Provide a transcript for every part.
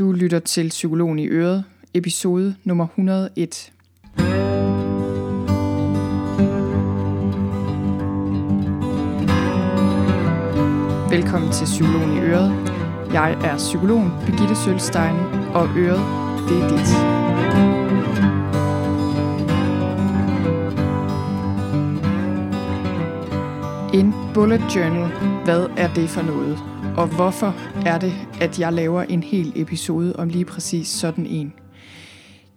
Du lytter til Psykologen i Øret, episode nummer 101. Velkommen til Psykologen i Øret. Jeg er psykologen Birgitte Sølstein, og Øret, det er dit. En bullet journal, hvad er det for noget? Og hvorfor er det, at jeg laver en hel episode om lige præcis sådan en?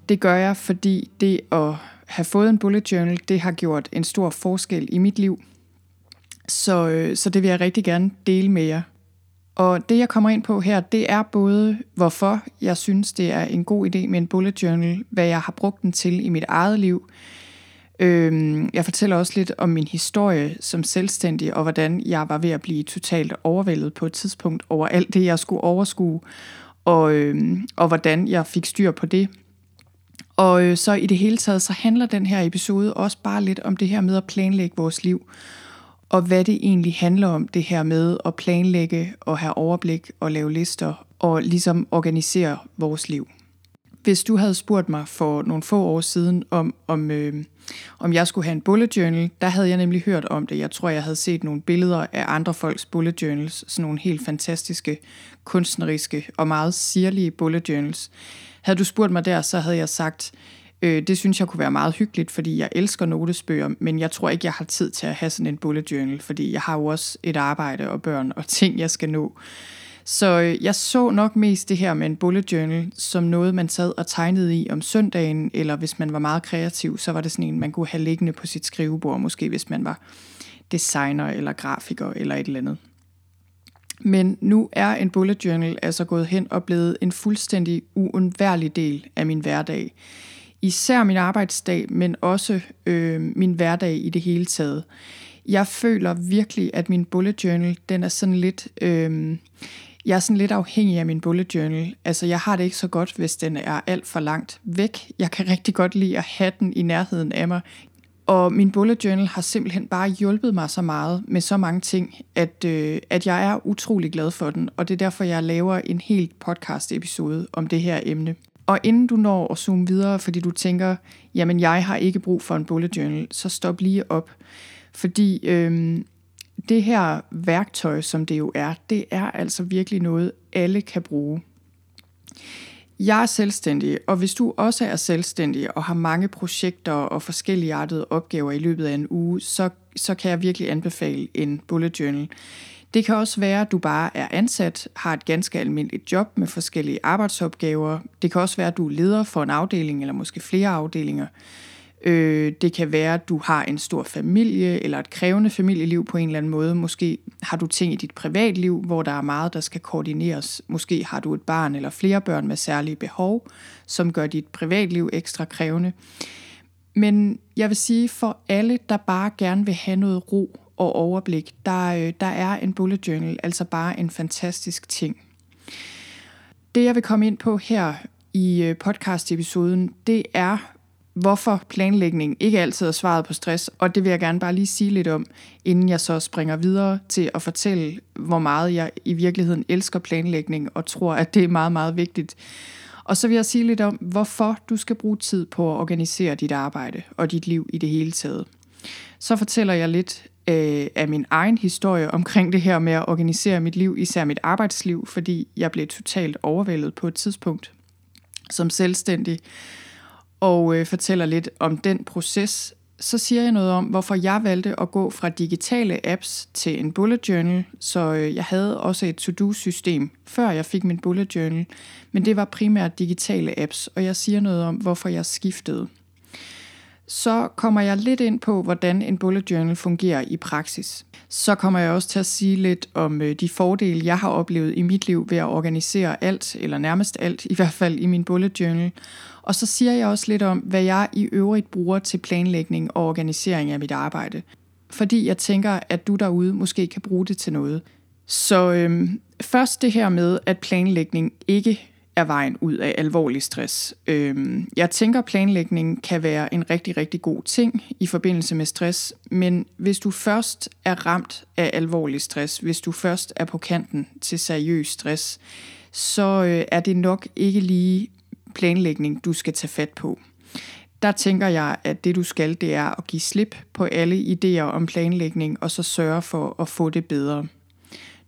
Det gør jeg, fordi det at have fået en bullet journal, det har gjort en stor forskel i mit liv. Så, øh, så det vil jeg rigtig gerne dele med jer. Og det jeg kommer ind på her, det er både hvorfor jeg synes, det er en god idé med en bullet journal, hvad jeg har brugt den til i mit eget liv, Øhm, jeg fortæller også lidt om min historie som selvstændig, og hvordan jeg var ved at blive totalt overvældet på et tidspunkt over alt det, jeg skulle overskue, og, øhm, og hvordan jeg fik styr på det. Og øh, så i det hele taget, så handler den her episode også bare lidt om det her med at planlægge vores liv, og hvad det egentlig handler om, det her med at planlægge og have overblik og lave lister, og ligesom organisere vores liv. Hvis du havde spurgt mig for nogle få år siden, om, om, øh, om jeg skulle have en bullet journal, der havde jeg nemlig hørt om det. Jeg tror, jeg havde set nogle billeder af andre folks bullet journals, sådan nogle helt fantastiske, kunstneriske og meget sirlige bullet journals. Havde du spurgt mig der, så havde jeg sagt, øh, det synes jeg kunne være meget hyggeligt, fordi jeg elsker notesbøger, men jeg tror ikke, jeg har tid til at have sådan en bullet journal, fordi jeg har jo også et arbejde og børn og ting, jeg skal nå. Så øh, jeg så nok mest det her med en bullet journal som noget, man sad og tegnede i om søndagen, eller hvis man var meget kreativ, så var det sådan en, man kunne have liggende på sit skrivebord, måske hvis man var designer eller grafiker eller et eller andet. Men nu er en bullet journal altså gået hen og blevet en fuldstændig uundværlig del af min hverdag. Især min arbejdsdag, men også øh, min hverdag i det hele taget. Jeg føler virkelig, at min bullet journal, den er sådan lidt... Øh, jeg er sådan lidt afhængig af min bullet journal. Altså, jeg har det ikke så godt, hvis den er alt for langt væk. Jeg kan rigtig godt lide at have den i nærheden af mig. Og min bullet journal har simpelthen bare hjulpet mig så meget med så mange ting, at, øh, at jeg er utrolig glad for den. Og det er derfor, jeg laver en helt podcast episode om det her emne. Og inden du når at zoome videre, fordi du tænker, jamen jeg har ikke brug for en bullet journal, så stop lige op. Fordi øh, det her værktøj, som det jo er, det er altså virkelig noget, alle kan bruge. Jeg er selvstændig, og hvis du også er selvstændig og har mange projekter og forskellige artede opgaver i løbet af en uge, så, så kan jeg virkelig anbefale en bullet journal. Det kan også være, at du bare er ansat, har et ganske almindeligt job med forskellige arbejdsopgaver. Det kan også være, at du er leder for en afdeling eller måske flere afdelinger. Øh, det kan være, at du har en stor familie eller et krævende familieliv på en eller anden måde. Måske har du ting i dit privatliv, hvor der er meget, der skal koordineres. Måske har du et barn eller flere børn med særlige behov, som gør dit privatliv ekstra krævende. Men jeg vil sige, for alle, der bare gerne vil have noget ro og overblik, der, øh, der er en bullet journal altså bare en fantastisk ting. Det jeg vil komme ind på her i øh, podcast-episoden, det er, hvorfor planlægning ikke altid er svaret på stress, og det vil jeg gerne bare lige sige lidt om, inden jeg så springer videre til at fortælle, hvor meget jeg i virkeligheden elsker planlægning og tror, at det er meget, meget vigtigt. Og så vil jeg sige lidt om, hvorfor du skal bruge tid på at organisere dit arbejde og dit liv i det hele taget. Så fortæller jeg lidt øh, af min egen historie omkring det her med at organisere mit liv, især mit arbejdsliv, fordi jeg blev totalt overvældet på et tidspunkt som selvstændig og øh, fortæller lidt om den proces. Så siger jeg noget om, hvorfor jeg valgte at gå fra digitale apps til en bullet journal. Så øh, jeg havde også et to-do-system, før jeg fik min bullet journal. Men det var primært digitale apps, og jeg siger noget om, hvorfor jeg skiftede. Så kommer jeg lidt ind på, hvordan en bullet journal fungerer i praksis. Så kommer jeg også til at sige lidt om øh, de fordele, jeg har oplevet i mit liv ved at organisere alt, eller nærmest alt, i hvert fald i min bullet journal. Og så siger jeg også lidt om, hvad jeg i øvrigt bruger til planlægning og organisering af mit arbejde. Fordi jeg tænker, at du derude måske kan bruge det til noget. Så øhm, først det her med, at planlægning ikke er vejen ud af alvorlig stress. Øhm, jeg tænker, at planlægning kan være en rigtig, rigtig god ting i forbindelse med stress, men hvis du først er ramt af alvorlig stress, hvis du først er på kanten til seriøs stress, så øh, er det nok ikke lige planlægning, du skal tage fat på. Der tænker jeg, at det du skal, det er at give slip på alle idéer om planlægning, og så sørge for at få det bedre.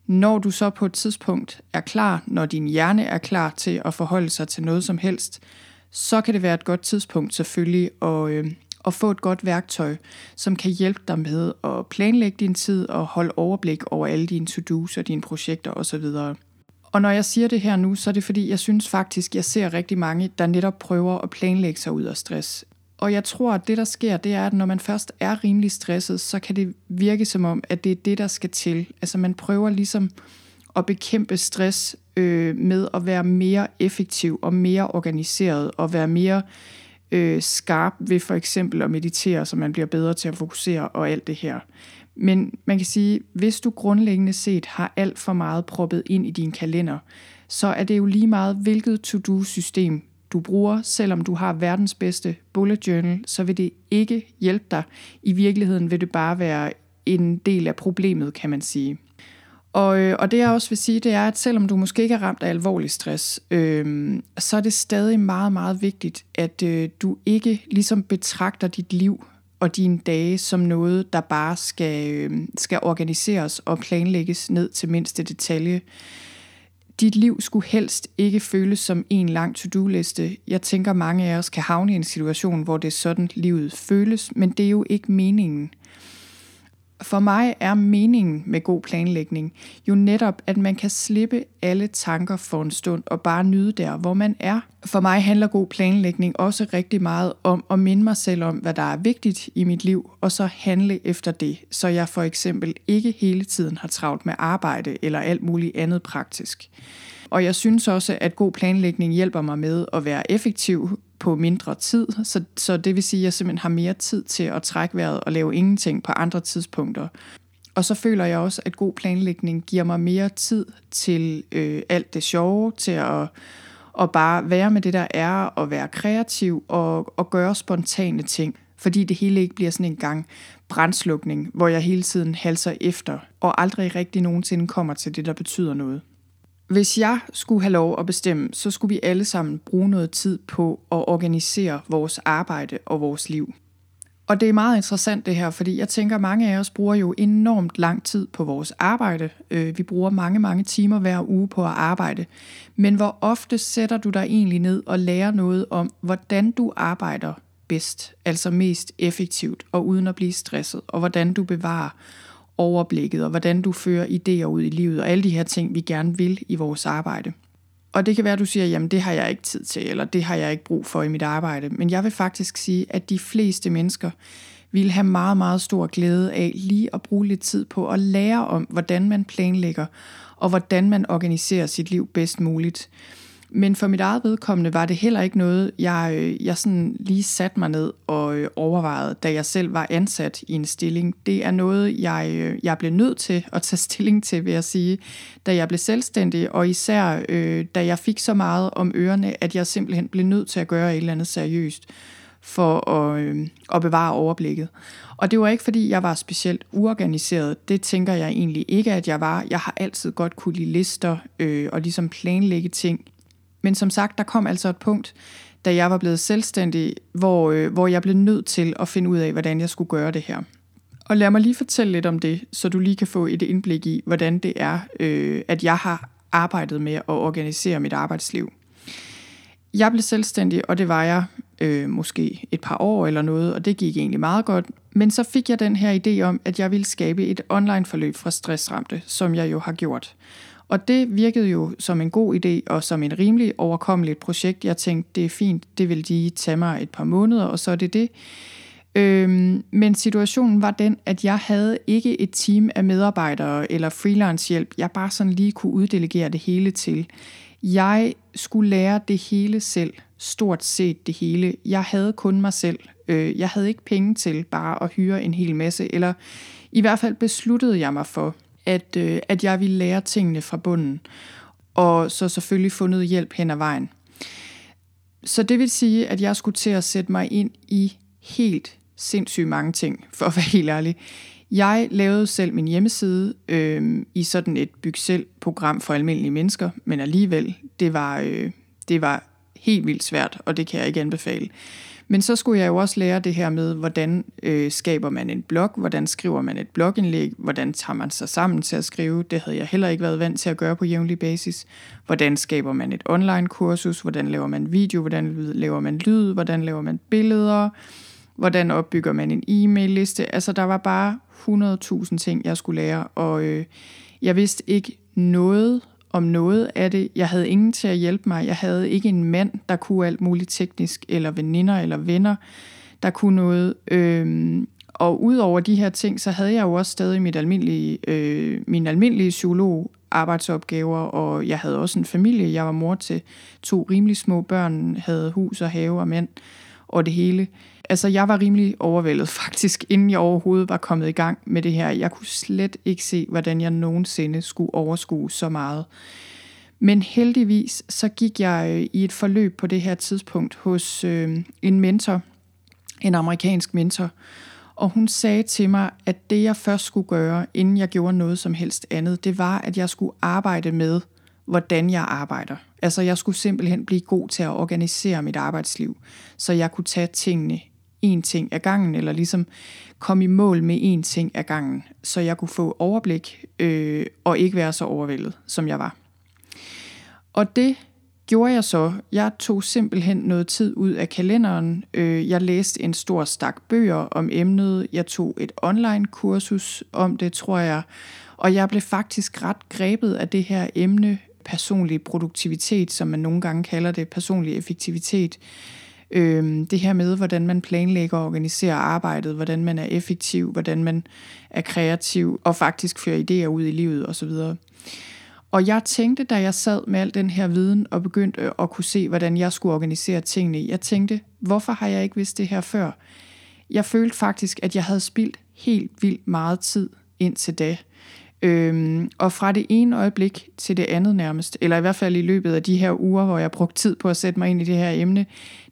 Når du så på et tidspunkt er klar, når din hjerne er klar til at forholde sig til noget som helst, så kan det være et godt tidspunkt selvfølgelig at, øh, at få et godt værktøj, som kan hjælpe dig med at planlægge din tid og holde overblik over alle dine to-dos og dine projekter osv. Og når jeg siger det her nu, så er det fordi, jeg synes faktisk, jeg ser rigtig mange, der netop prøver at planlægge sig ud af stress. Og jeg tror, at det, der sker, det er, at når man først er rimelig stresset, så kan det virke som om, at det er det, der skal til. Altså man prøver ligesom at bekæmpe stress øh, med at være mere effektiv og mere organiseret og være mere øh, skarp ved for eksempel at meditere, så man bliver bedre til at fokusere og alt det her. Men man kan sige, hvis du grundlæggende set har alt for meget proppet ind i din kalender, så er det jo lige meget, hvilket to-do-system du bruger, selvom du har verdens bedste bullet journal, så vil det ikke hjælpe dig. I virkeligheden vil det bare være en del af problemet, kan man sige. Og, øh, og det jeg også vil sige, det er, at selvom du måske ikke er ramt af alvorlig stress, øh, så er det stadig meget, meget vigtigt, at øh, du ikke ligesom betragter dit liv og dine dage som noget, der bare skal, øh, skal organiseres og planlægges ned til mindste detalje. Dit liv skulle helst ikke føles som en lang to-do-liste. Jeg tænker, mange af os kan havne i en situation, hvor det er sådan, livet føles, men det er jo ikke meningen. For mig er meningen med god planlægning jo netop, at man kan slippe alle tanker for en stund og bare nyde der, hvor man er. For mig handler god planlægning også rigtig meget om at minde mig selv om, hvad der er vigtigt i mit liv, og så handle efter det, så jeg for eksempel ikke hele tiden har travlt med arbejde eller alt muligt andet praktisk. Og jeg synes også, at god planlægning hjælper mig med at være effektiv på mindre tid, så, så det vil sige, at jeg simpelthen har mere tid til at trække vejret og lave ingenting på andre tidspunkter. Og så føler jeg også, at god planlægning giver mig mere tid til øh, alt det sjove, til at, at bare være med det, der er, og være kreativ og, og gøre spontane ting. Fordi det hele ikke bliver sådan en gang brændslukning, hvor jeg hele tiden halser efter, og aldrig rigtig nogensinde kommer til det, der betyder noget. Hvis jeg skulle have lov at bestemme, så skulle vi alle sammen bruge noget tid på at organisere vores arbejde og vores liv. Og det er meget interessant det her, fordi jeg tænker, at mange af os bruger jo enormt lang tid på vores arbejde. Øh, vi bruger mange, mange timer hver uge på at arbejde. Men hvor ofte sætter du dig egentlig ned og lærer noget om, hvordan du arbejder bedst, altså mest effektivt og uden at blive stresset, og hvordan du bevarer overblikket, og hvordan du fører idéer ud i livet, og alle de her ting, vi gerne vil i vores arbejde. Og det kan være, at du siger, jamen det har jeg ikke tid til, eller det har jeg ikke brug for i mit arbejde. Men jeg vil faktisk sige, at de fleste mennesker vil have meget, meget stor glæde af lige at bruge lidt tid på at lære om, hvordan man planlægger, og hvordan man organiserer sit liv bedst muligt. Men for mit eget vedkommende var det heller ikke noget, jeg, øh, jeg sådan lige satte mig ned og øh, overvejede, da jeg selv var ansat i en stilling. Det er noget, jeg, øh, jeg blev nødt til at tage stilling til, vil jeg sige, da jeg blev selvstændig, og især øh, da jeg fik så meget om ørerne, at jeg simpelthen blev nødt til at gøre et eller andet seriøst for at, øh, at bevare overblikket. Og det var ikke, fordi jeg var specielt uorganiseret. Det tænker jeg egentlig ikke, at jeg var. Jeg har altid godt kunne lide lister øh, og ligesom planlægge ting. Men som sagt, der kom altså et punkt, da jeg var blevet selvstændig, hvor, øh, hvor jeg blev nødt til at finde ud af, hvordan jeg skulle gøre det her. Og lad mig lige fortælle lidt om det, så du lige kan få et indblik i, hvordan det er, øh, at jeg har arbejdet med at organisere mit arbejdsliv. Jeg blev selvstændig, og det var jeg øh, måske et par år eller noget, og det gik egentlig meget godt. Men så fik jeg den her idé om, at jeg ville skabe et online forløb fra stressramte, som jeg jo har gjort. Og det virkede jo som en god idé og som en rimelig overkommeligt projekt. Jeg tænkte, det er fint, det vil lige tage mig et par måneder, og så er det det. Øhm, men situationen var den, at jeg havde ikke et team af medarbejdere eller freelance hjælp, jeg bare sådan lige kunne uddelegere det hele til. Jeg skulle lære det hele selv, stort set det hele. Jeg havde kun mig selv. Øh, jeg havde ikke penge til bare at hyre en hel masse, eller i hvert fald besluttede jeg mig for, at, øh, at jeg ville lære tingene fra bunden, og så selvfølgelig fundet hjælp hen ad vejen. Så det vil sige, at jeg skulle til at sætte mig ind i helt sindssygt mange ting, for at være helt ærlig. Jeg lavede selv min hjemmeside øh, i sådan et byg selv program for almindelige mennesker, men alligevel, det var, øh, det var helt vildt svært, og det kan jeg ikke anbefale. Men så skulle jeg jo også lære det her med, hvordan øh, skaber man en blog, hvordan skriver man et blogindlæg, hvordan tager man sig sammen til at skrive, det havde jeg heller ikke været vant til at gøre på jævnlig basis. Hvordan skaber man et online kursus, hvordan laver man video, hvordan laver man lyd, hvordan laver man billeder, hvordan opbygger man en e-mail-liste. Altså der var bare 100.000 ting, jeg skulle lære, og øh, jeg vidste ikke noget om noget af det. Jeg havde ingen til at hjælpe mig. Jeg havde ikke en mand, der kunne alt muligt teknisk, eller veninder eller venner, der kunne noget. Øhm, og udover de her ting, så havde jeg jo også stadig mit almindelige, øh, min almindelige psykolog arbejdsopgaver, og jeg havde også en familie. Jeg var mor til to rimelig små børn, havde hus og have og mænd og det hele. Altså, jeg var rimelig overvældet faktisk, inden jeg overhovedet var kommet i gang med det her. Jeg kunne slet ikke se, hvordan jeg nogensinde skulle overskue så meget. Men heldigvis, så gik jeg øh, i et forløb på det her tidspunkt hos øh, en mentor, en amerikansk mentor, og hun sagde til mig, at det jeg først skulle gøre, inden jeg gjorde noget som helst andet, det var, at jeg skulle arbejde med, hvordan jeg arbejder. Altså jeg skulle simpelthen blive god til at organisere mit arbejdsliv, så jeg kunne tage tingene en ting ad gangen, eller ligesom komme i mål med en ting ad gangen, så jeg kunne få overblik øh, og ikke være så overvældet, som jeg var. Og det gjorde jeg så. Jeg tog simpelthen noget tid ud af kalenderen. Øh, jeg læste en stor stak bøger om emnet. Jeg tog et online kursus om det, tror jeg. Og jeg blev faktisk ret grebet af det her emne, personlig produktivitet, som man nogle gange kalder det, personlig effektivitet øh, det her med, hvordan man planlægger og organiserer arbejdet, hvordan man er effektiv, hvordan man er kreativ og faktisk fører idéer ud i livet osv. Og jeg tænkte, da jeg sad med al den her viden og begyndte øh, at kunne se, hvordan jeg skulle organisere tingene, jeg tænkte, hvorfor har jeg ikke vidst det her før? Jeg følte faktisk, at jeg havde spildt helt vildt meget tid indtil da. Øhm, og fra det ene øjeblik til det andet nærmest, eller i hvert fald i løbet af de her uger, hvor jeg brugte tid på at sætte mig ind i det her emne,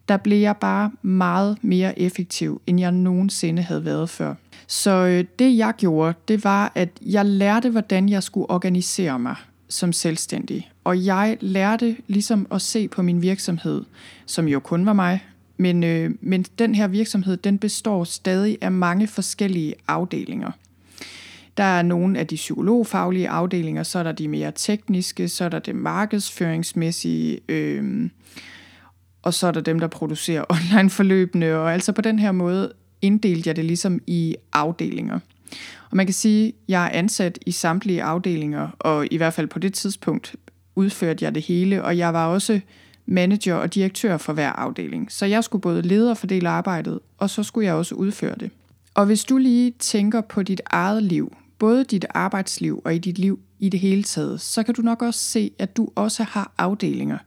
der blev jeg bare meget mere effektiv, end jeg nogensinde havde været før. Så øh, det jeg gjorde, det var, at jeg lærte, hvordan jeg skulle organisere mig som selvstændig. Og jeg lærte ligesom at se på min virksomhed, som jo kun var mig, men, øh, men den her virksomhed, den består stadig af mange forskellige afdelinger. Der er nogle af de psykologfaglige afdelinger, så er der de mere tekniske, så er der det markedsføringsmæssige, øh, og så er der dem, der producerer online-forløbene, og altså på den her måde inddelte jeg det ligesom i afdelinger. Og man kan sige, at jeg er ansat i samtlige afdelinger, og i hvert fald på det tidspunkt udførte jeg det hele, og jeg var også manager og direktør for hver afdeling. Så jeg skulle både lede og fordele arbejdet, og så skulle jeg også udføre det. Og hvis du lige tænker på dit eget liv, både dit arbejdsliv og i dit liv i det hele taget, så kan du nok også se, at du også har afdelinger.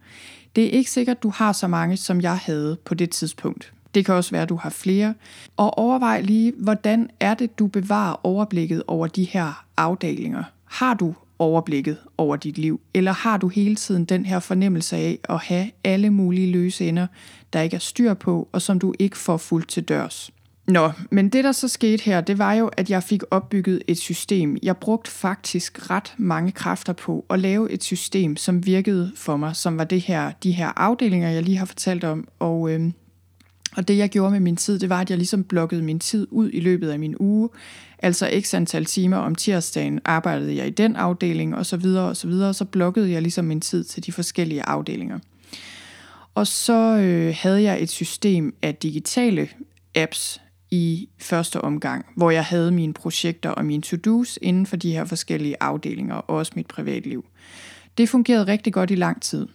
Det er ikke sikkert, du har så mange, som jeg havde på det tidspunkt. Det kan også være, at du har flere. Og overvej lige, hvordan er det, du bevarer overblikket over de her afdelinger? Har du overblikket over dit liv? Eller har du hele tiden den her fornemmelse af at have alle mulige løse ender, der ikke er styr på, og som du ikke får fuldt til dørs? Nå, men det der så skete her, det var jo, at jeg fik opbygget et system. Jeg brugte faktisk ret mange kræfter på at lave et system, som virkede for mig, som var det her, de her afdelinger, jeg lige har fortalt om. Og, øh, og det jeg gjorde med min tid, det var, at jeg ligesom blokkede min tid ud i løbet af min uge. Altså x antal timer om tirsdagen arbejdede jeg i den afdeling, og så videre og så videre. Og så blokkede jeg ligesom min tid til de forskellige afdelinger. Og så øh, havde jeg et system af digitale apps, i første omgang, hvor jeg havde mine projekter og mine to-dos inden for de her forskellige afdelinger, og også mit privatliv. Det fungerede rigtig godt i lang tid.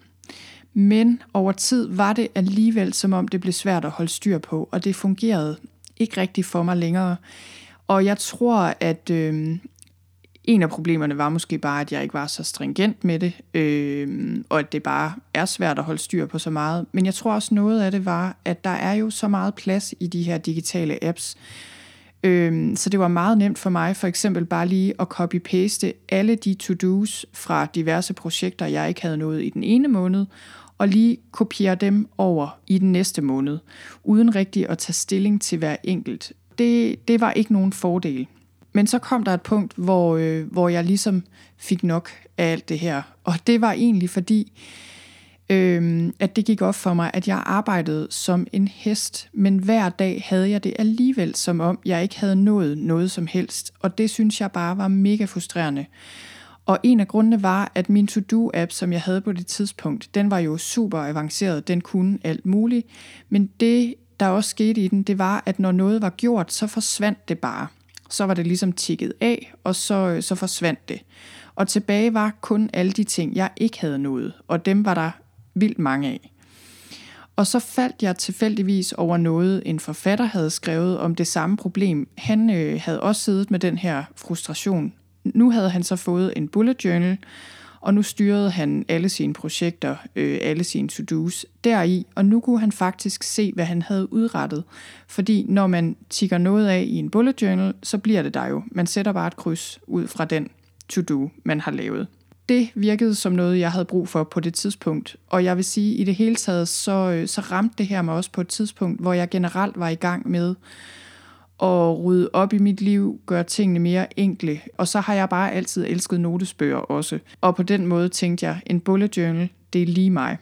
Men over tid var det alligevel, som om det blev svært at holde styr på, og det fungerede ikke rigtigt for mig længere. Og jeg tror, at øh, en af problemerne var måske bare, at jeg ikke var så stringent med det, øh, og at det bare er svært at holde styr på så meget. Men jeg tror også noget af det var, at der er jo så meget plads i de her digitale apps, øh, så det var meget nemt for mig for eksempel bare lige at copy-paste alle de to-dos fra diverse projekter, jeg ikke havde nået i den ene måned, og lige kopiere dem over i den næste måned, uden rigtig at tage stilling til hver enkelt. Det, det var ikke nogen fordel. Men så kom der et punkt, hvor, øh, hvor jeg ligesom fik nok af alt det her. Og det var egentlig fordi, øh, at det gik op for mig, at jeg arbejdede som en hest, men hver dag havde jeg det alligevel, som om jeg ikke havde nået noget som helst. Og det synes jeg bare var mega frustrerende. Og en af grundene var, at min to-do-app, som jeg havde på det tidspunkt, den var jo super avanceret, den kunne alt muligt. Men det, der også skete i den, det var, at når noget var gjort, så forsvandt det bare. Så var det ligesom tikket af, og så, øh, så forsvandt det. Og tilbage var kun alle de ting, jeg ikke havde nået, og dem var der vildt mange af. Og så faldt jeg tilfældigvis over noget, en forfatter havde skrevet om det samme problem. Han øh, havde også siddet med den her frustration. Nu havde han så fået en bullet journal, og nu styrede han alle sine projekter, øh, alle sine to-dos deri, og nu kunne han faktisk se, hvad han havde udrettet. Fordi når man tigger noget af i en bullet journal, så bliver det der jo. Man sætter bare et kryds ud fra den to-do, man har lavet. Det virkede som noget, jeg havde brug for på det tidspunkt. Og jeg vil sige, i det hele taget, så, øh, så ramte det her mig også på et tidspunkt, hvor jeg generelt var i gang med at rydde op i mit liv, gøre tingene mere enkle. Og så har jeg bare altid elsket notesbøger også. Og på den måde tænkte jeg, en bullet journal, det er lige mig.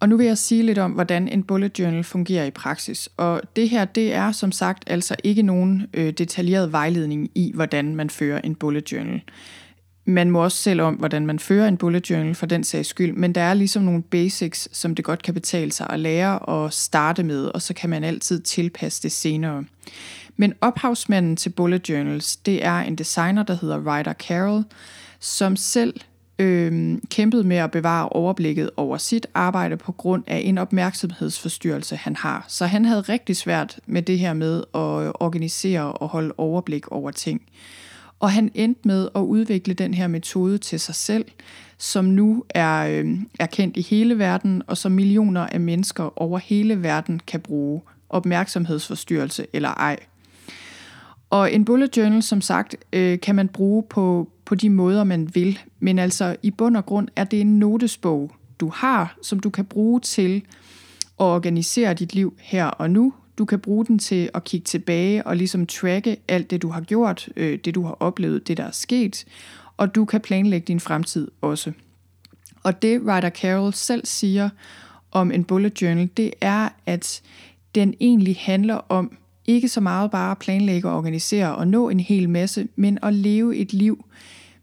Og nu vil jeg sige lidt om, hvordan en bullet journal fungerer i praksis. Og det her, det er som sagt altså ikke nogen øh, detaljeret vejledning i, hvordan man fører en bullet journal. Man må også selv om, hvordan man fører en bullet journal for den sags skyld, men der er ligesom nogle basics, som det godt kan betale sig at lære og starte med, og så kan man altid tilpasse det senere. Men ophavsmanden til bullet journals, det er en designer, der hedder Ryder Carroll, som selv øh, kæmpede med at bevare overblikket over sit arbejde på grund af en opmærksomhedsforstyrrelse, han har. Så han havde rigtig svært med det her med at øh, organisere og holde overblik over ting. Og han endte med at udvikle den her metode til sig selv, som nu er, øh, er kendt i hele verden, og som millioner af mennesker over hele verden kan bruge opmærksomhedsforstyrrelse eller ej. Og en bullet journal, som sagt, øh, kan man bruge på, på de måder, man vil. Men altså i bund og grund er det en notesbog, du har, som du kan bruge til at organisere dit liv her og nu. Du kan bruge den til at kigge tilbage og ligesom tracke alt det, du har gjort, øh, det du har oplevet, det der er sket. Og du kan planlægge din fremtid også. Og det Ryder Carroll selv siger om en bullet journal, det er, at den egentlig handler om ikke så meget bare at planlægge og organisere og nå en hel masse, men at leve et liv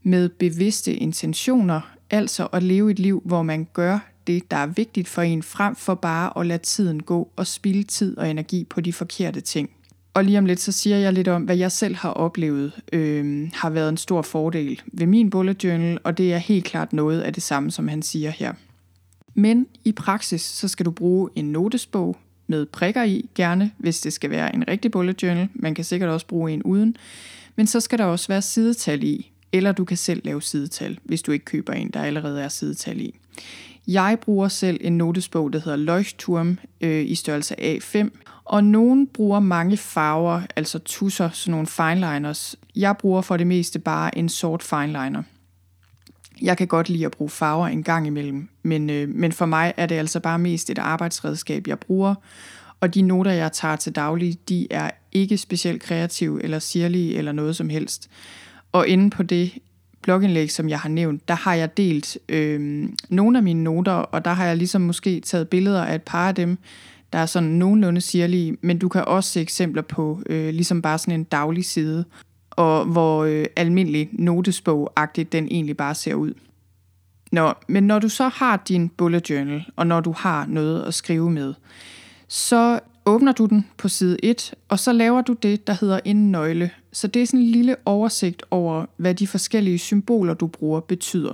med bevidste intentioner, altså at leve et liv, hvor man gør det, der er vigtigt for en, frem for bare at lade tiden gå og spilde tid og energi på de forkerte ting. Og lige om lidt, så siger jeg lidt om, hvad jeg selv har oplevet, øh, har været en stor fordel ved min bullet journal, og det er helt klart noget af det samme, som han siger her. Men i praksis, så skal du bruge en notesbog, med prikker i, gerne hvis det skal være en rigtig bullet journal. Man kan sikkert også bruge en uden. Men så skal der også være sidetal i, eller du kan selv lave sidetal, hvis du ikke køber en, der allerede er sidetal i. Jeg bruger selv en notesbog, der hedder Leuchtturm øh, i størrelse A5, og nogen bruger mange farver, altså tusser, sådan nogle fineliners. Jeg bruger for det meste bare en sort fineliner. Jeg kan godt lide at bruge farver en gang imellem, men, øh, men for mig er det altså bare mest et arbejdsredskab, jeg bruger. Og de noter, jeg tager til daglig, de er ikke specielt kreative eller sirlige eller noget som helst. Og inde på det blogindlæg, som jeg har nævnt, der har jeg delt øh, nogle af mine noter, og der har jeg ligesom måske taget billeder af et par af dem, der er sådan nogenlunde sirlige, men du kan også se eksempler på øh, ligesom bare sådan en daglig side, og hvor øh, almindelig notesbog-agtigt den egentlig bare ser ud. Nå, men når du så har din bullet journal, og når du har noget at skrive med, så åbner du den på side 1, og så laver du det, der hedder en nøgle. Så det er sådan en lille oversigt over, hvad de forskellige symboler, du bruger, betyder.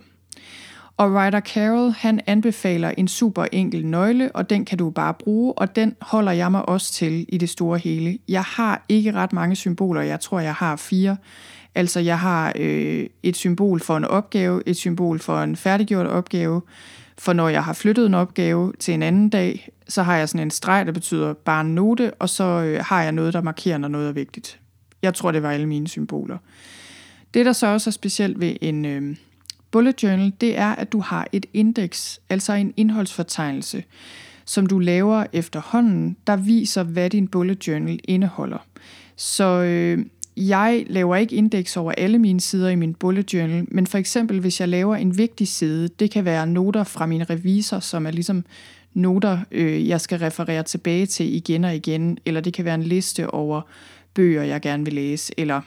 Og Ryder Carroll, han anbefaler en super enkel nøgle, og den kan du bare bruge, og den holder jeg mig også til i det store hele. Jeg har ikke ret mange symboler, jeg tror, jeg har fire. Altså, jeg har øh, et symbol for en opgave, et symbol for en færdiggjort opgave, for når jeg har flyttet en opgave til en anden dag, så har jeg sådan en streg, der betyder bare en note, og så øh, har jeg noget, der markerer, når noget er vigtigt. Jeg tror, det var alle mine symboler. Det, der så også er specielt ved en, øh, bullet journal, det er, at du har et indeks, altså en indholdsfortegnelse, som du laver efterhånden, der viser, hvad din bullet journal indeholder. Så øh, jeg laver ikke indeks over alle mine sider i min bullet journal, men for eksempel hvis jeg laver en vigtig side, det kan være noter fra min revisor, som er ligesom noter, øh, jeg skal referere tilbage til igen og igen, eller det kan være en liste over bøger, jeg gerne vil læse, eller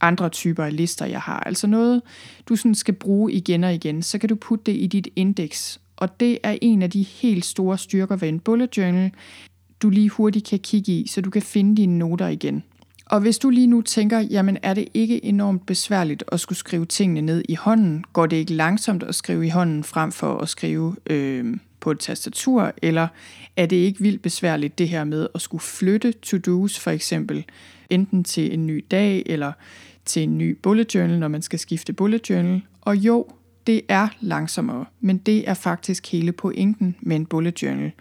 andre typer af lister, jeg har. Altså noget, du sådan skal bruge igen og igen, så kan du putte det i dit indeks. Og det er en af de helt store styrker ved en bullet journal, du lige hurtigt kan kigge i, så du kan finde dine noter igen. Og hvis du lige nu tænker, jamen er det ikke enormt besværligt at skulle skrive tingene ned i hånden? Går det ikke langsomt at skrive i hånden frem for at skrive øh, på et tastatur? Eller er det ikke vildt besværligt det her med at skulle flytte to-dos for eksempel, enten til en ny dag eller til en ny bullet journal, når man skal skifte bullet journal? Og jo, det er langsommere, men det er faktisk hele pointen med en bullet journal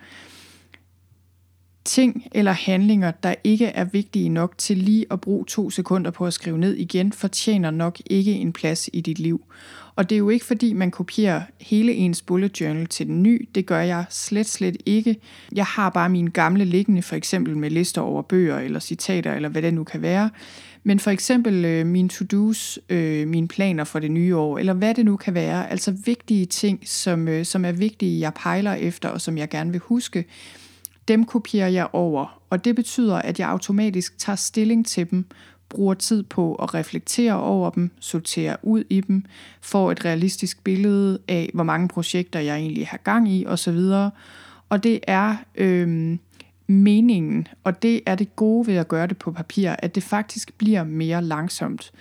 ting eller handlinger, der ikke er vigtige nok til lige at bruge to sekunder på at skrive ned igen, fortjener nok ikke en plads i dit liv. Og det er jo ikke fordi, man kopierer hele ens bullet journal til den ny. Det gør jeg slet, slet ikke. Jeg har bare mine gamle liggende, for eksempel med lister over bøger eller citater, eller hvad det nu kan være. Men for eksempel øh, mine to-dos, øh, mine planer for det nye år, eller hvad det nu kan være. Altså vigtige ting, som, øh, som er vigtige, jeg pejler efter, og som jeg gerne vil huske dem kopierer jeg over, og det betyder, at jeg automatisk tager stilling til dem, bruger tid på at reflektere over dem, sortere ud i dem, får et realistisk billede af, hvor mange projekter jeg egentlig har gang i osv. Og det er øh, meningen, og det er det gode ved at gøre det på papir, at det faktisk bliver mere langsomt.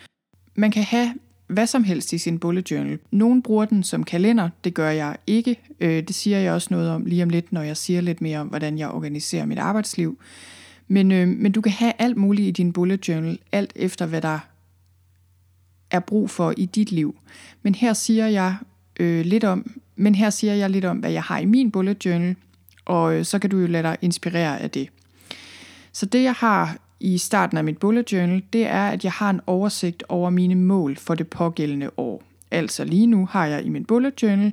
Man kan have hvad som helst i sin bullet journal. Nogen bruger den som kalender, det gør jeg ikke. Øh, det siger jeg også noget om lige om lidt, når jeg siger lidt mere om, hvordan jeg organiserer mit arbejdsliv. Men, øh, men du kan have alt muligt i din bullet journal, alt efter hvad der er brug for i dit liv. Men her siger jeg øh, lidt om, men her siger jeg lidt om, hvad jeg har i min bullet journal, og øh, så kan du jo lade dig inspirere af det. Så det jeg har i starten af mit bullet journal, det er, at jeg har en oversigt over mine mål for det pågældende år. Altså lige nu har jeg i min bullet journal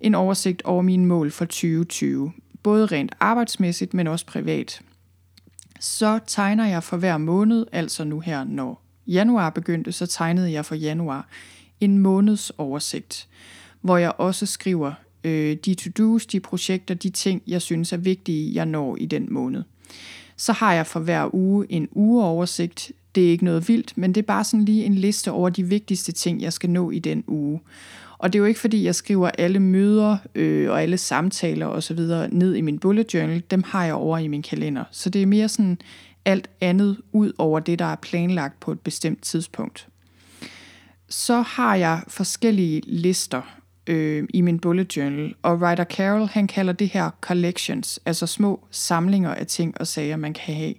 en oversigt over mine mål for 2020, både rent arbejdsmæssigt, men også privat. Så tegner jeg for hver måned, altså nu her, når januar begyndte, så tegnede jeg for januar en måneds oversigt, hvor jeg også skriver øh, de to-dos, de projekter, de ting, jeg synes er vigtige, jeg når i den måned. Så har jeg for hver uge en ugeoversigt. Det er ikke noget vildt, men det er bare sådan lige en liste over de vigtigste ting, jeg skal nå i den uge. Og det er jo ikke fordi, jeg skriver alle møder øh, og alle samtaler osv. ned i min bullet journal. Dem har jeg over i min kalender. Så det er mere sådan alt andet ud over det, der er planlagt på et bestemt tidspunkt. Så har jeg forskellige lister øh, i min bullet journal, og Ryder Carroll han kalder det her collections, altså små samlinger af ting og sager, man kan have.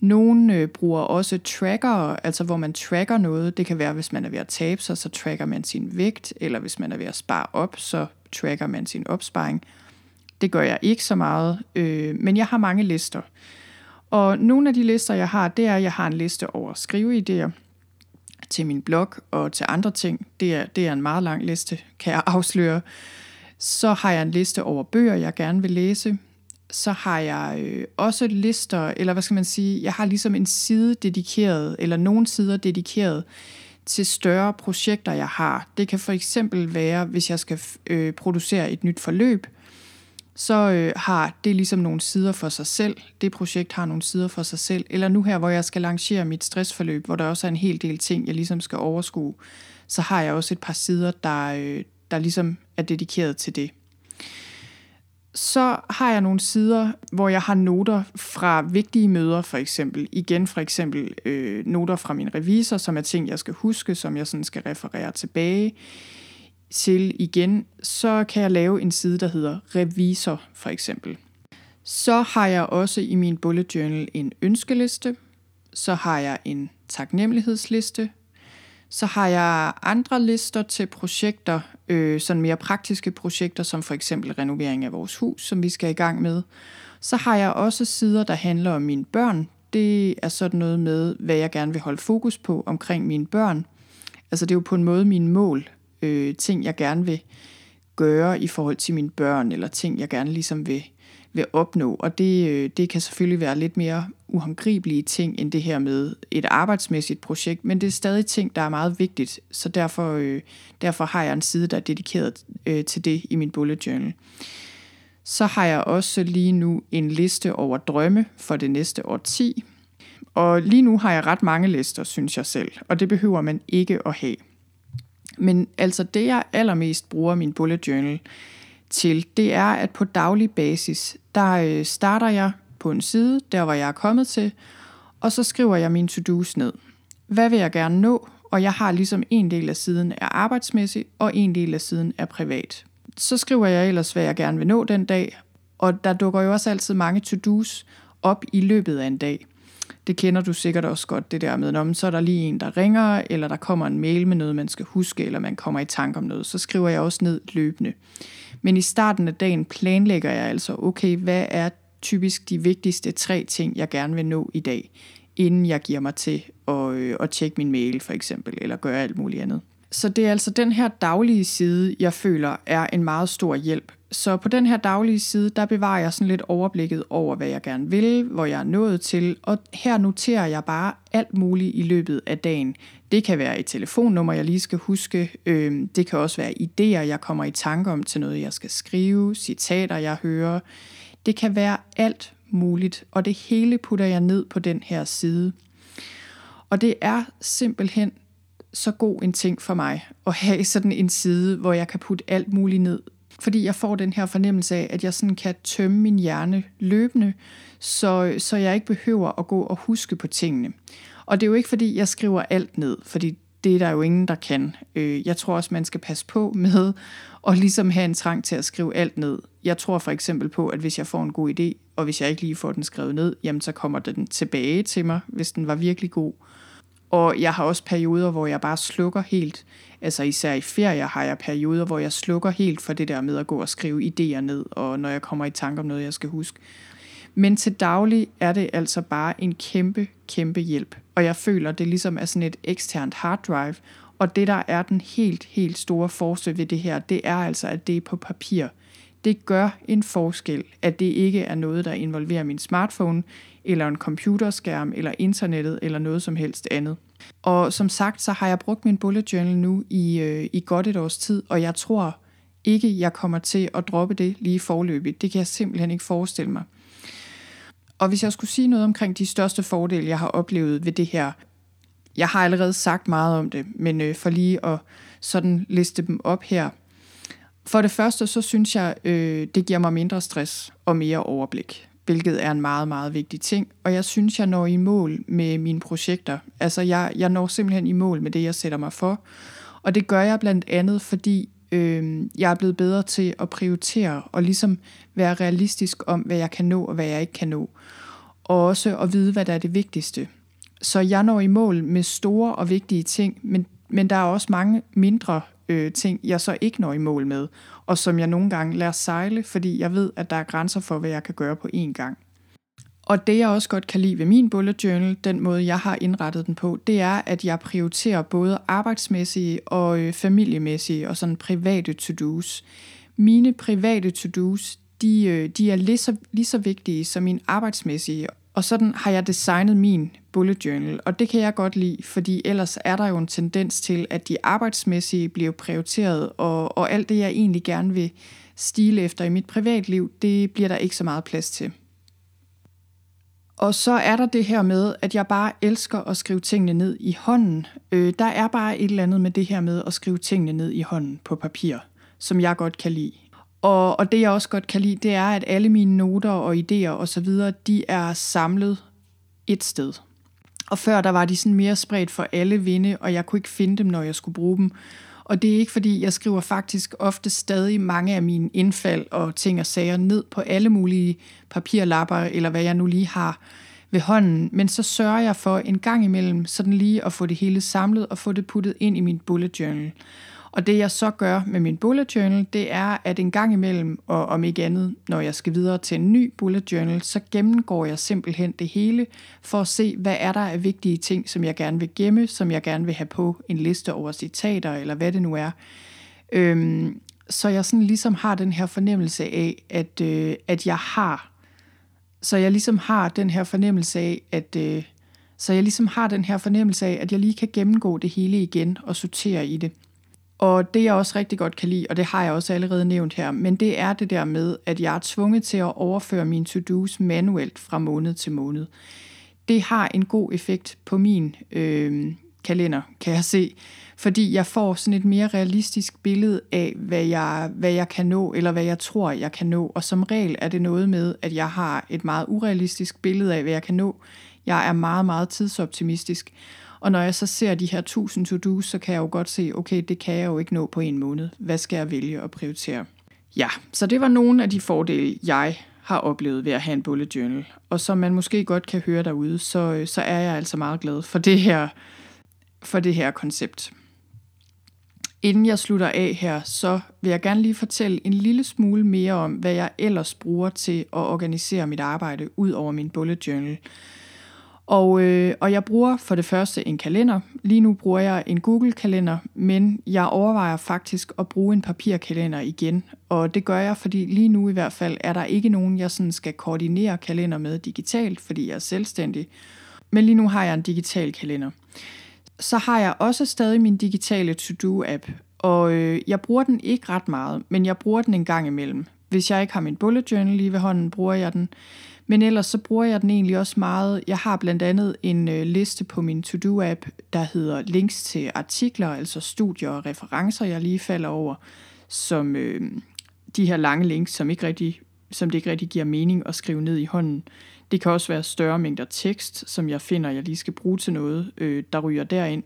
Nogle øh, bruger også tracker, altså hvor man tracker noget. Det kan være, hvis man er ved at tabe sig, så tracker man sin vægt, eller hvis man er ved at spare op, så tracker man sin opsparing. Det gør jeg ikke så meget, øh, men jeg har mange lister. Og nogle af de lister, jeg har, det er, at jeg har en liste over skriveidéer til min blog og til andre ting. Det er, det er en meget lang liste, kan jeg afsløre. Så har jeg en liste over bøger, jeg gerne vil læse. Så har jeg øh, også lister, eller hvad skal man sige, jeg har ligesom en side dedikeret, eller nogle sider dedikeret til større projekter, jeg har. Det kan for eksempel være, hvis jeg skal øh, producere et nyt forløb, så øh, har det ligesom nogle sider for sig selv. Det projekt har nogle sider for sig selv. Eller nu her, hvor jeg skal lancere mit stressforløb, hvor der også er en hel del ting, jeg ligesom skal overskue, så har jeg også et par sider, der, øh, der ligesom er dedikeret til det. Så har jeg nogle sider, hvor jeg har noter fra vigtige møder, for eksempel. Igen for eksempel øh, noter fra min revisor, som er ting, jeg skal huske, som jeg sådan skal referere tilbage til igen, så kan jeg lave en side, der hedder revisor for eksempel. Så har jeg også i min bullet journal en ønskeliste, så har jeg en taknemmelighedsliste, så har jeg andre lister til projekter, øh, sådan mere praktiske projekter, som for eksempel renovering af vores hus, som vi skal i gang med. Så har jeg også sider, der handler om mine børn. Det er sådan noget med, hvad jeg gerne vil holde fokus på omkring mine børn. Altså det er jo på en måde mine mål, øh, ting, jeg gerne vil gøre i forhold til mine børn, eller ting, jeg gerne ligesom vil, vil opnå. Og det, øh, det kan selvfølgelig være lidt mere uhåndgribelige ting, end det her med et arbejdsmæssigt projekt, men det er stadig ting, der er meget vigtigt, så derfor, øh, derfor har jeg en side, der er dedikeret øh, til det i min bullet journal. Så har jeg også lige nu en liste over drømme for det næste år 10. Og lige nu har jeg ret mange lister, synes jeg selv, og det behøver man ikke at have. Men altså det, jeg allermest bruger min bullet journal til, det er, at på daglig basis, der øh, starter jeg på en side, der hvor jeg er kommet til, og så skriver jeg mine to-dos ned. Hvad vil jeg gerne nå? Og jeg har ligesom en del af siden er arbejdsmæssig, og en del af siden er privat. Så skriver jeg ellers, hvad jeg gerne vil nå den dag, og der dukker jo også altid mange to-dos op i løbet af en dag. Det kender du sikkert også godt, det der med, når så er der lige en, der ringer, eller der kommer en mail med noget, man skal huske, eller man kommer i tanke om noget. Så skriver jeg også ned løbende. Men i starten af dagen planlægger jeg altså, okay, hvad er typisk de vigtigste tre ting, jeg gerne vil nå i dag, inden jeg giver mig til at, øh, at tjekke min mail for eksempel, eller gøre alt muligt andet. Så det er altså den her daglige side, jeg føler er en meget stor hjælp. Så på den her daglige side, der bevarer jeg sådan lidt overblikket over, hvad jeg gerne vil, hvor jeg er nået til, og her noterer jeg bare alt muligt i løbet af dagen. Det kan være et telefonnummer, jeg lige skal huske. Øhm, det kan også være idéer, jeg kommer i tanke om til noget, jeg skal skrive, citater, jeg hører. Det kan være alt muligt, og det hele putter jeg ned på den her side. Og det er simpelthen så god en ting for mig at have sådan en side, hvor jeg kan putte alt muligt ned. Fordi jeg får den her fornemmelse af, at jeg sådan kan tømme min hjerne løbende, så, så jeg ikke behøver at gå og huske på tingene. Og det er jo ikke, fordi jeg skriver alt ned, fordi det er der jo ingen, der kan. Øh, jeg tror også, man skal passe på med at ligesom have en trang til at skrive alt ned. Jeg tror for eksempel på, at hvis jeg får en god idé, og hvis jeg ikke lige får den skrevet ned, jamen så kommer den tilbage til mig, hvis den var virkelig god. Og jeg har også perioder, hvor jeg bare slukker helt. Altså især i ferier har jeg perioder, hvor jeg slukker helt for det der med at gå og skrive idéer ned, og når jeg kommer i tanke om noget, jeg skal huske. Men til daglig er det altså bare en kæmpe, kæmpe hjælp. Og jeg føler, det ligesom er sådan et eksternt hard drive. Og det, der er den helt, helt store forsøg ved det her, det er altså, at det er på papir. Det gør en forskel, at det ikke er noget, der involverer min smartphone, eller en computerskærm, eller internettet, eller noget som helst andet. Og som sagt, så har jeg brugt min bullet journal nu i, øh, i godt et års tid, og jeg tror ikke, jeg kommer til at droppe det lige forløbigt. Det kan jeg simpelthen ikke forestille mig. Og hvis jeg skulle sige noget omkring de største fordele, jeg har oplevet ved det her, jeg har allerede sagt meget om det, men øh, for lige at sådan liste dem op her. For det første, så synes jeg, øh, det giver mig mindre stress og mere overblik, hvilket er en meget, meget vigtig ting. Og jeg synes, jeg når i mål med mine projekter. Altså, jeg, jeg når simpelthen i mål med det, jeg sætter mig for. Og det gør jeg blandt andet, fordi øh, jeg er blevet bedre til at prioritere og ligesom være realistisk om, hvad jeg kan nå og hvad jeg ikke kan nå. Og også at vide, hvad der er det vigtigste. Så jeg når i mål med store og vigtige ting, men, men der er også mange mindre øh, ting, jeg så ikke når i mål med, og som jeg nogle gange lader sejle, fordi jeg ved, at der er grænser for, hvad jeg kan gøre på én gang. Og det jeg også godt kan lide ved min bullet journal, den måde jeg har indrettet den på, det er, at jeg prioriterer både arbejdsmæssige og øh, familiemæssige og sådan private to-dos. Mine private to-dos, de, øh, de er lige så, lige så vigtige som mine arbejdsmæssige, og sådan har jeg designet min bullet journal, og det kan jeg godt lide, fordi ellers er der jo en tendens til, at de arbejdsmæssige bliver prioriteret, og, og alt det, jeg egentlig gerne vil stile efter i mit privatliv, det bliver der ikke så meget plads til. Og så er der det her med, at jeg bare elsker at skrive tingene ned i hånden. Øh, der er bare et eller andet med det her med at skrive tingene ned i hånden på papir, som jeg godt kan lide. Og, og det jeg også godt kan lide, det er, at alle mine noter og idéer osv., de er samlet et sted. Og før der var de sådan mere spredt for alle vinde, og jeg kunne ikke finde dem, når jeg skulle bruge dem. Og det er ikke fordi, jeg skriver faktisk ofte stadig mange af mine indfald og ting og sager ned på alle mulige papirlapper, eller hvad jeg nu lige har ved hånden. Men så sørger jeg for en gang imellem sådan lige at få det hele samlet og få det puttet ind i min bullet journal. Og det jeg så gør med min bullet journal, det er, at en gang imellem, og om ikke andet, når jeg skal videre til en ny bullet journal, så gennemgår jeg simpelthen det hele, for at se, hvad er der af vigtige ting, som jeg gerne vil gemme, som jeg gerne vil have på en liste over citater, eller hvad det nu er. Øhm, så jeg sådan ligesom har den her fornemmelse af, at, øh, at jeg har, så jeg ligesom har den her fornemmelse af, at, øh, så jeg ligesom har den her fornemmelse af, at jeg lige kan gennemgå det hele igen og sortere i det. Og det jeg også rigtig godt kan lide, og det har jeg også allerede nævnt her, men det er det der med, at jeg er tvunget til at overføre mine to-dos manuelt fra måned til måned. Det har en god effekt på min øh, kalender, kan jeg se, fordi jeg får sådan et mere realistisk billede af, hvad jeg, hvad jeg kan nå, eller hvad jeg tror, jeg kan nå. Og som regel er det noget med, at jeg har et meget urealistisk billede af, hvad jeg kan nå. Jeg er meget, meget tidsoptimistisk. Og når jeg så ser de her 1000 to-dos, så kan jeg jo godt se, okay, det kan jeg jo ikke nå på en måned. Hvad skal jeg vælge at prioritere? Ja, så det var nogle af de fordele, jeg har oplevet ved at have en bullet journal. Og som man måske godt kan høre derude, så, så er jeg altså meget glad for det her, for det her koncept. Inden jeg slutter af her, så vil jeg gerne lige fortælle en lille smule mere om, hvad jeg ellers bruger til at organisere mit arbejde ud over min bullet journal. Og, øh, og jeg bruger for det første en kalender. Lige nu bruger jeg en Google-kalender, men jeg overvejer faktisk at bruge en papirkalender igen. Og det gør jeg, fordi lige nu i hvert fald er der ikke nogen, jeg sådan skal koordinere kalender med digitalt, fordi jeg er selvstændig. Men lige nu har jeg en digital kalender. Så har jeg også stadig min digitale to-do-app, og øh, jeg bruger den ikke ret meget, men jeg bruger den en gang imellem. Hvis jeg ikke har min bullet journal lige ved hånden, bruger jeg den. Men ellers så bruger jeg den egentlig også meget. Jeg har blandt andet en øh, liste på min to-do-app, der hedder links til artikler, altså studier og referencer, jeg lige falder over, som øh, de her lange links, som, ikke rigtig, som det ikke rigtig giver mening at skrive ned i hånden. Det kan også være større mængder tekst, som jeg finder, jeg lige skal bruge til noget, øh, der ryger derind.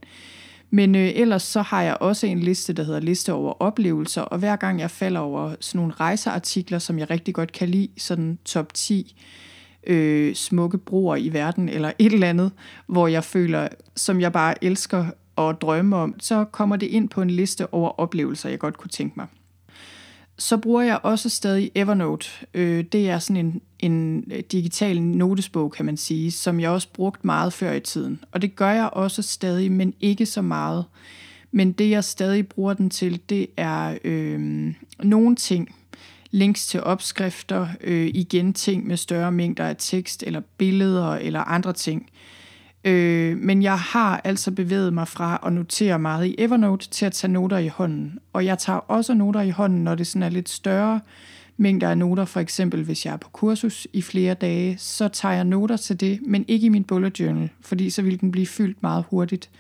Men øh, ellers så har jeg også en liste, der hedder liste over oplevelser, og hver gang jeg falder over sådan nogle rejseartikler, som jeg rigtig godt kan lide, sådan top 10 øh, smukke broer i verden, eller et eller andet, hvor jeg føler, som jeg bare elsker at drømme om, så kommer det ind på en liste over oplevelser, jeg godt kunne tænke mig. Så bruger jeg også stadig Evernote. Øh, det er sådan en, en digital notesbog, kan man sige, som jeg også brugt meget før i tiden. Og det gør jeg også stadig, men ikke så meget. Men det jeg stadig bruger den til, det er øh, nogle ting, links til opskrifter, øh, igen ting med større mængder af tekst eller billeder eller andre ting. Øh, men jeg har altså bevæget mig fra at notere meget i Evernote til at tage noter i hånden. Og jeg tager også noter i hånden, når det sådan er lidt større mængder af noter. For eksempel hvis jeg er på kursus i flere dage, så tager jeg noter til det, men ikke i min bullet journal, fordi så vil den blive fyldt meget hurtigt.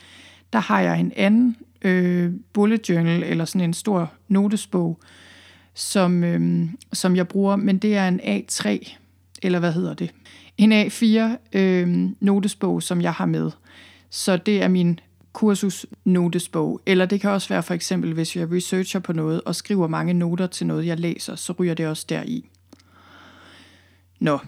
Der har jeg en anden øh, bullet journal eller sådan en stor notesbog, som, øh, som jeg bruger, men det er en A3, eller hvad hedder det? En A4 øh, notesbog, som jeg har med. Så det er min kursus notesbog. Eller det kan også være for eksempel, hvis jeg researcher på noget og skriver mange noter til noget, jeg læser, så ryger det også deri. Nå,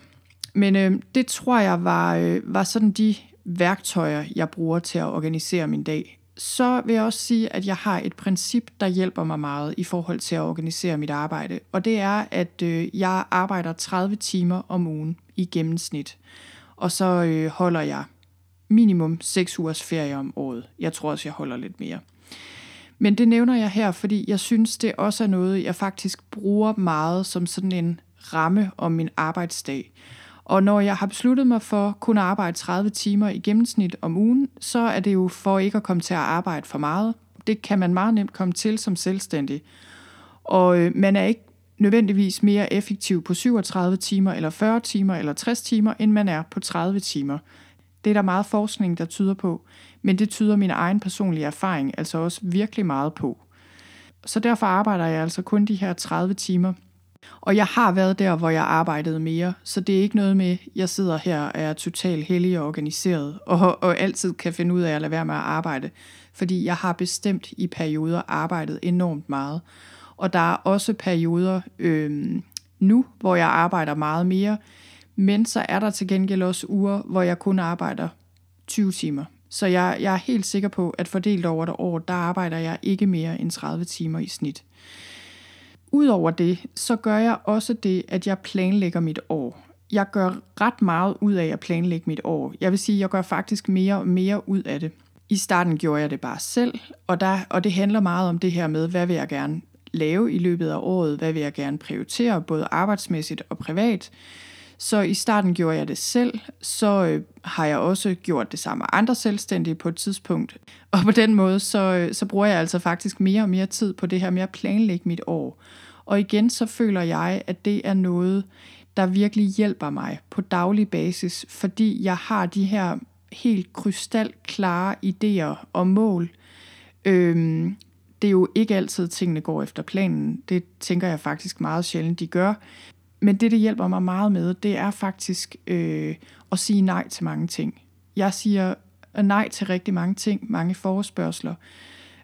men øh, det tror jeg var, øh, var sådan de værktøjer, jeg bruger til at organisere min dag så vil jeg også sige, at jeg har et princip, der hjælper mig meget i forhold til at organisere mit arbejde. Og det er, at øh, jeg arbejder 30 timer om ugen i gennemsnit. Og så øh, holder jeg minimum 6 ugers ferie om året. Jeg tror også, jeg holder lidt mere. Men det nævner jeg her, fordi jeg synes, det også er noget, jeg faktisk bruger meget som sådan en ramme om min arbejdsdag. Og når jeg har besluttet mig for kun at arbejde 30 timer i gennemsnit om ugen, så er det jo for ikke at komme til at arbejde for meget. Det kan man meget nemt komme til som selvstændig. Og øh, man er ikke nødvendigvis mere effektiv på 37 timer, eller 40 timer, eller 60 timer, end man er på 30 timer. Det er der meget forskning, der tyder på, men det tyder min egen personlige erfaring altså også virkelig meget på. Så derfor arbejder jeg altså kun de her 30 timer og jeg har været der, hvor jeg arbejdede mere, så det er ikke noget med, at jeg sidder her og er totalt heldig og organiseret, og, og altid kan finde ud af at lade være med at arbejde, fordi jeg har bestemt i perioder arbejdet enormt meget. Og der er også perioder øh, nu, hvor jeg arbejder meget mere, men så er der til gengæld også uger, hvor jeg kun arbejder 20 timer. Så jeg, jeg er helt sikker på, at fordelt over et år, der arbejder jeg ikke mere end 30 timer i snit. Udover det, så gør jeg også det, at jeg planlægger mit år. Jeg gør ret meget ud af at planlægge mit år. Jeg vil sige, at jeg gør faktisk mere og mere ud af det. I starten gjorde jeg det bare selv, og, der, og det handler meget om det her med, hvad vil jeg gerne lave i løbet af året? Hvad vil jeg gerne prioritere, både arbejdsmæssigt og privat? Så i starten gjorde jeg det selv, så øh, har jeg også gjort det samme med andre selvstændige på et tidspunkt. Og på den måde, så, øh, så bruger jeg altså faktisk mere og mere tid på det her med at planlægge mit år. Og igen, så føler jeg, at det er noget, der virkelig hjælper mig på daglig basis, fordi jeg har de her helt krystalklare idéer og mål. Øhm, det er jo ikke altid, tingene går efter planen. Det tænker jeg faktisk meget sjældent, de gør. Men det, det hjælper mig meget med, det er faktisk øh, at sige nej til mange ting. Jeg siger øh, nej til rigtig mange ting, mange forespørgseler.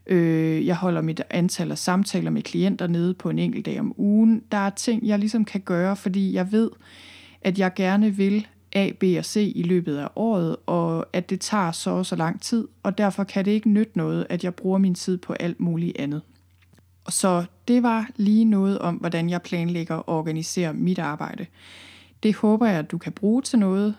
Øh, jeg holder mit antal af samtaler med klienter nede på en enkelt dag om ugen. Der er ting, jeg ligesom kan gøre, fordi jeg ved, at jeg gerne vil A, B og C i løbet af året, og at det tager så og så lang tid, og derfor kan det ikke nytte noget, at jeg bruger min tid på alt muligt andet. Så det var lige noget om, hvordan jeg planlægger og organiserer mit arbejde. Det håber jeg, at du kan bruge til noget.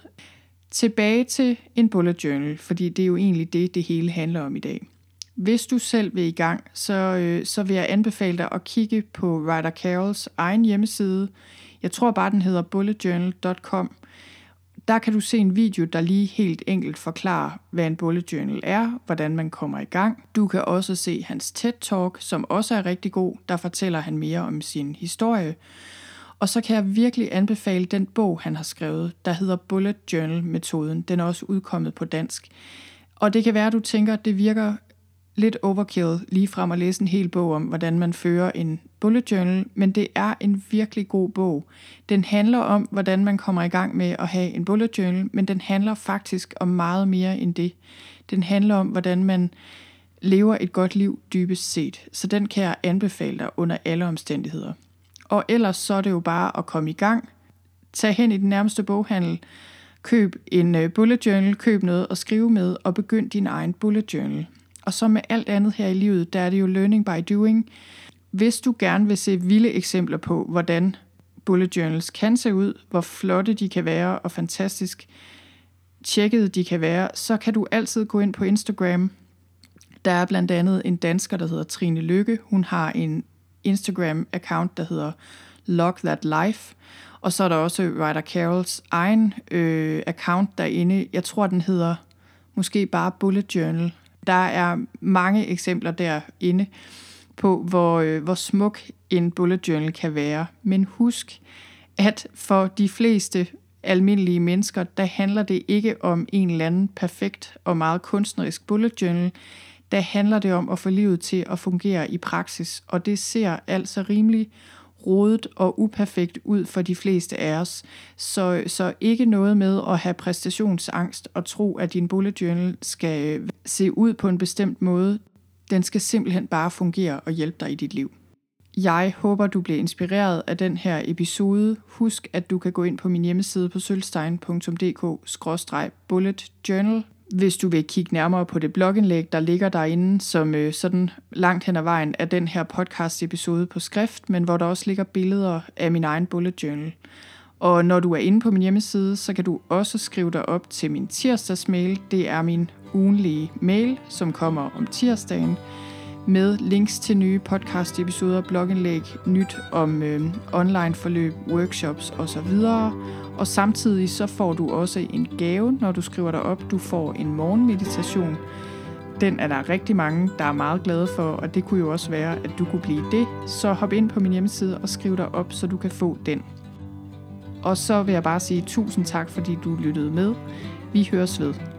Tilbage til en bullet journal, fordi det er jo egentlig det, det hele handler om i dag. Hvis du selv vil i gang, så, øh, så vil jeg anbefale dig at kigge på Ryder Carols egen hjemmeside. Jeg tror bare, den hedder bulletjournal.com. Der kan du se en video, der lige helt enkelt forklarer, hvad en bullet journal er, hvordan man kommer i gang. Du kan også se hans TED-talk, som også er rigtig god. Der fortæller han mere om sin historie. Og så kan jeg virkelig anbefale den bog, han har skrevet, der hedder Bullet Journal-metoden. Den er også udkommet på dansk. Og det kan være, at du tænker, at det virker lidt overkill lige frem at læse en hel bog om, hvordan man fører en bullet journal, men det er en virkelig god bog. Den handler om, hvordan man kommer i gang med at have en bullet journal, men den handler faktisk om meget mere end det. Den handler om, hvordan man lever et godt liv dybest set, så den kan jeg anbefale dig under alle omstændigheder. Og ellers så er det jo bare at komme i gang, tag hen i den nærmeste boghandel, køb en øh, bullet journal, køb noget at skrive med, og begynd din egen bullet journal. Og så med alt andet her i livet, der er det jo learning by doing. Hvis du gerne vil se vilde eksempler på, hvordan bullet journals kan se ud, hvor flotte de kan være og fantastisk tjekkede de kan være, så kan du altid gå ind på Instagram. Der er blandt andet en dansker, der hedder Trine Lykke. Hun har en Instagram-account, der hedder Log That Life. Og så er der også Ryder Carols egen øh, account derinde. Jeg tror, den hedder måske bare Bullet Journal. Der er mange eksempler derinde på, hvor, øh, hvor smuk en bullet journal kan være. Men husk, at for de fleste almindelige mennesker, der handler det ikke om en eller anden perfekt og meget kunstnerisk bullet journal. Der handler det om at få livet til at fungere i praksis, og det ser altså rimelig rodet og uperfekt ud for de fleste af os. Så, så ikke noget med at have præstationsangst og tro, at din bullet journal skal øh, se ud på en bestemt måde. Den skal simpelthen bare fungere og hjælpe dig i dit liv. Jeg håber, du bliver inspireret af den her episode. Husk, at du kan gå ind på min hjemmeside på sølvstein.dk-bullet journal hvis du vil kigge nærmere på det blogindlæg, der ligger derinde, som øh, sådan langt hen ad vejen af den her podcast episode på skrift, men hvor der også ligger billeder af min egen bullet journal. Og når du er inde på min hjemmeside, så kan du også skrive dig op til min tirsdagsmail. Det er min ugenlige mail, som kommer om tirsdagen med links til nye podcast-episoder, blogindlæg, nyt om øh, online forløb, workshops osv. Og samtidig så får du også en gave, når du skriver dig op. Du får en morgenmeditation. Den er der rigtig mange, der er meget glade for, og det kunne jo også være, at du kunne blive det. Så hop ind på min hjemmeside og skriv dig op, så du kan få den. Og så vil jeg bare sige tusind tak, fordi du lyttede med. Vi høres ved.